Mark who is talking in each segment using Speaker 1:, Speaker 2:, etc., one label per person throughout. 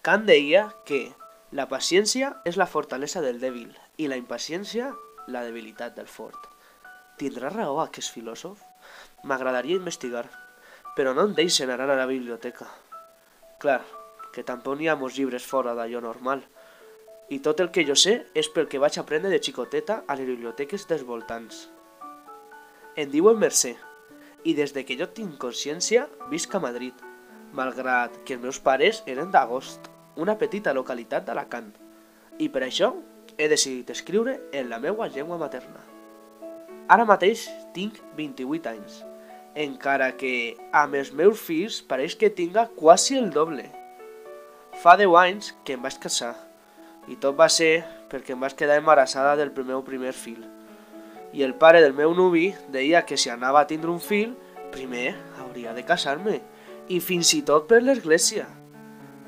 Speaker 1: Kant deia que la paciència és la fortalesa del dèbil i la impaciència la debilitat del fort. Tindrà raó aquest filòsof? M'agradaria investigar, però no em deixen anar a la biblioteca. Clar, que tampoc n'hi ha molts llibres fora d'allò normal. I tot el que jo sé és pel que vaig aprendre de xicoteta a les biblioteques dels voltants. Em diuen Mercè, i des de que jo tinc consciència visc a Madrid, malgrat que els meus pares eren d'Agost, una petita localitat d'Alacant. I per això he decidit escriure en la meva llengua materna. Ara mateix tinc 28 anys, encara que amb els meus fills pareix que tinga quasi el doble. Fa 10 anys que em vaig casar, i tot va ser perquè em vaig quedar embarassada del meu primer fill. I el pare del meu nuvi deia que si anava a tindre un fill, primer hauria de casar-me, i fins i tot per l'església.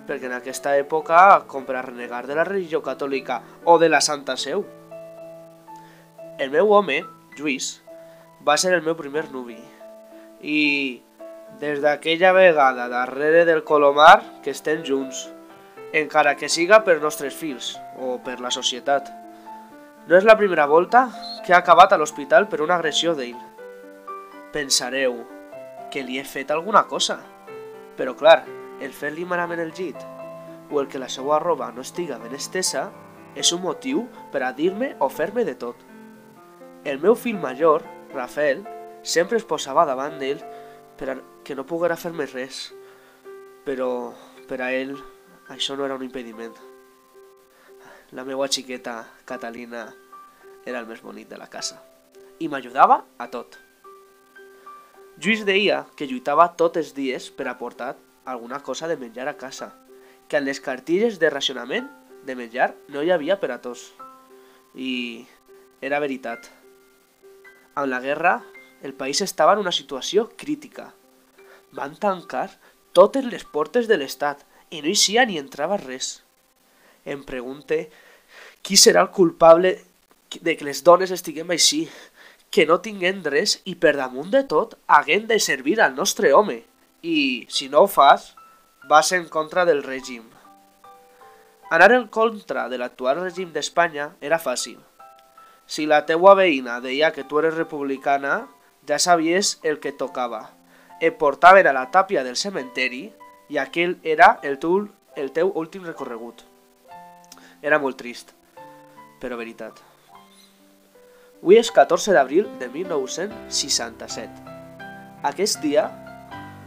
Speaker 1: Perquè en aquesta època, com per a renegar de la religió catòlica o de la Santa Seu. El meu home, Lluís, va ser el meu primer nuvi. I des d'aquella vegada darrere del Colomar que estem junts, encara que siga per nostres fills o per la societat. No és la primera volta que ha acabat a l'hospital per una agressió d'ell. Pensareu que li he fet alguna cosa, però clar, el fer-li malament el llit o el que la seva roba no estiga ben estesa és un motiu per a dir-me o fer-me de tot. El meu fill major, Rafael, sempre es posava davant d'ell per a que no poguera fer-me res, però per a ell això no era un impediment. La meva xiqueta, Catalina, era el més bonic de la casa i m'ajudava a tot. Lluís deia que lluitava tots els dies per aportar alguna cosa de menjar a casa, que en les cartilles de racionament de menjar no hi havia per a tots. I era veritat. Amb la guerra, el país estava en una situació crítica. Van tancar totes les portes de l'Estat i no hi sia ni entrava res. Em pregunte qui serà el culpable de que les dones estiguem així, que no tinguem res i per damunt de tot haguem de servir al nostre home. I, si no ho fas, vas en contra del règim. Anar en contra de l'actual règim d'Espanya era fàcil. Si la teua veïna deia que tu eres republicana, ja sabies el que tocava. Et portaven a la tàpia del cementeri i aquell era el teu, el teu últim recorregut. Era molt trist, però veritat. Avui és 14 d'abril de 1967. Aquest dia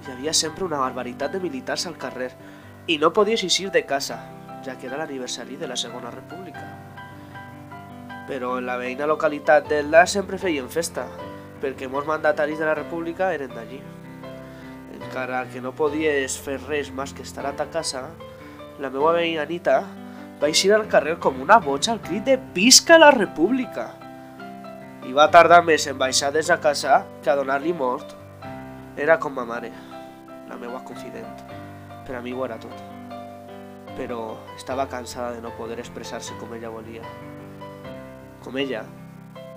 Speaker 1: hi havia sempre una barbaritat de militars al carrer i no podies eixir de casa, ja que era l'aniversari de la Segona República. Però en la veïna localitat d'Elda sempre feien festa, perquè molts mandataris de la República eren d'allí. Encara que no podies fer res més que estar a ta casa, la meva veïna Anita va eixir al carrer com una boja al crit de «Visca la República!» I va tardar més en baixar des a casa que a donar-li mort. Era com ma mare, la meva confident. Per a mi ho era tot. Però estava cansada de no poder expressar-se com ella volia. Com ella,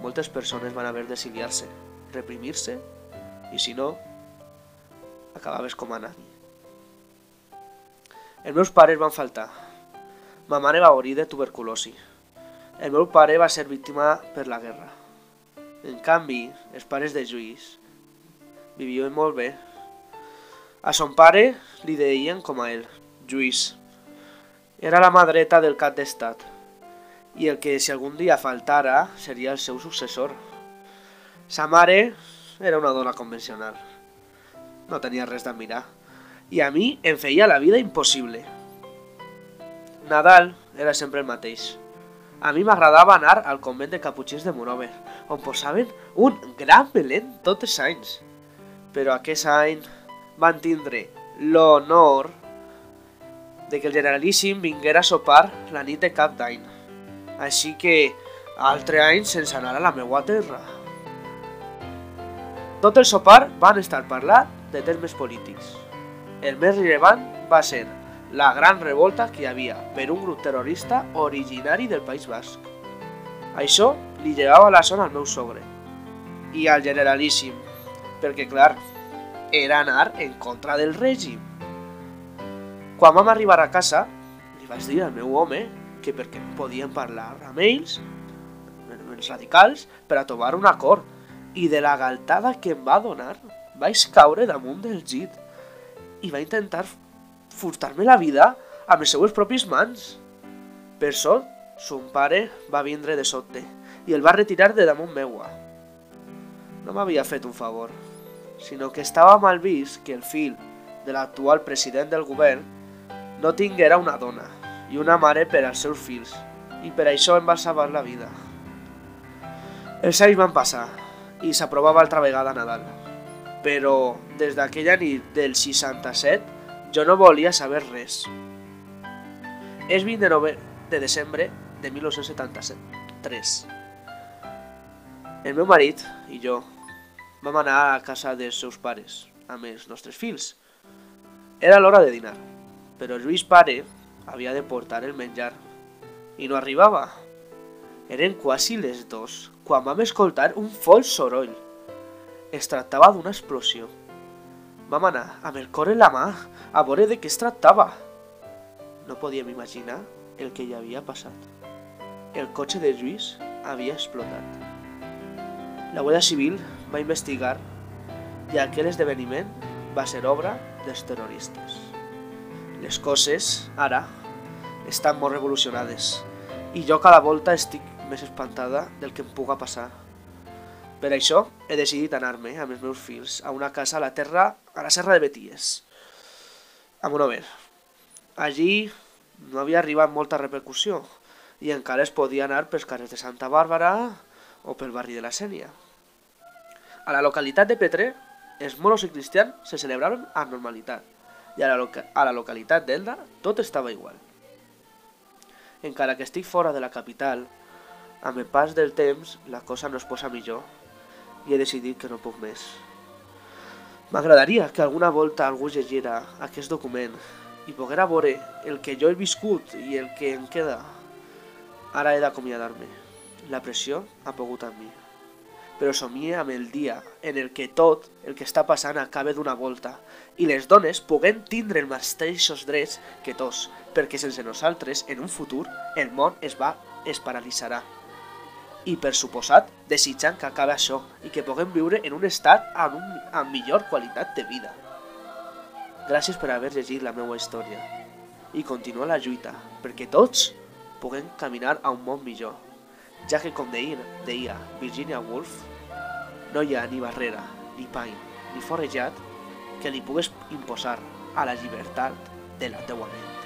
Speaker 1: moltes persones van haver d'exiliar-se, reprimir-se, i si no, acabaves com a nani. Els meus pares van faltar. Ma mare va morir de tuberculosi. El meu pare va ser víctima per la guerra. En canvi, els pares de Lluís vivien molt bé. A son pare li deien com a ell, Lluís. Era la mà dreta del cap d'estat i el que si algun dia faltara seria el seu successor. Sa mare era una dona convencional. No tenia res d'admirar. I a mi em feia la vida impossible. Nadal era sempre el mateix. A mi m'agradava anar al convent de caputxins de Monover, on posaven un gran belén tots els anys. Però aquest any van tindre l'honor de que el generalíssim vinguera a sopar la nit de cap d'any. Així que, altre any sense anar a la meua terra. Tot el sopar van estar parlant de termes polítics. El més rellevant va ser la gran revolta que hi havia per un grup terrorista originari del País Basc. Això li llevava la zona al meu sogre i al generalíssim, perquè clar, era anar en contra del règim. Quan vam arribar a casa, li vaig dir al meu home que perquè podien parlar amb ells, els radicals, per a trobar un acord. I de la galtada que em va donar, vaig caure damunt del llit i va intentar furtar-me la vida amb les seues pròpies mans. Per sort, son pare va vindre de sobte i el va retirar de damunt meua. No m'havia fet un favor, sinó que estava mal vist que el fill de l'actual president del govern no tinguera una dona i una mare per als seus fills, i per això em va salvar la vida. Els anys van passar i s'aprovava altra vegada Nadal, però des d'aquella nit del 67 jo no volia saber res. És 20 de, desembre de 1973. El meu marit i jo vam anar a casa dels seus pares amb els nostres fills. Era l'hora de dinar, però Lluís pare havia de portar el menjar i no arribava. Eren quasi les dos quan vam escoltar un fort soroll. Es tractava d'una explosió. Vam anar amb el cor en la mà a veure de què es tractava. No podíem imaginar el que hi havia passat. El cotxe de Lluís havia explotat. La Guàrdia Civil va investigar i aquell esdeveniment va ser obra dels terroristes. Les coses, ara, estan molt revolucionades i jo cada volta estic més espantada del que em puga passar. Per això he decidit anar-me amb els meus fills a una casa a la terra, a la serra de Beties, a Monover. Allí no havia arribat molta repercussió i encara es podia anar pels carrers de Santa Bàrbara o pel barri de la Sènia. A la localitat de Petré, els moros i cristians se celebraven amb normalitat i a la, loca a la localitat d'Elda tot estava igual. Encara que estic fora de la capital, amb el pas del temps la cosa no es posa millor i he decidit que no puc més. M'agradaria que alguna volta algú llegira aquest document i poguera veure el que jo he viscut i el que em queda. Ara he d'acomiadar-me. La pressió ha pogut amb mi. Però somie amb el dia en el que tot el que està passant acabe d'una volta i les dones puguem tindre els mateixos drets que tots, perquè sense nosaltres, en un futur, el món es va es paralitzarà. I per suposat, desitjant que acabi això i que puguem viure en un estat amb, un, amb millor qualitat de vida. Gràcies per haver llegit la meva història i continua la lluita perquè tots puguem caminar a un món millor, ja que com deia, deia Virginia Woolf, no hi ha ni barrera, ni pany, ni forejat que li pugues imposar a la llibertat de la teua ment.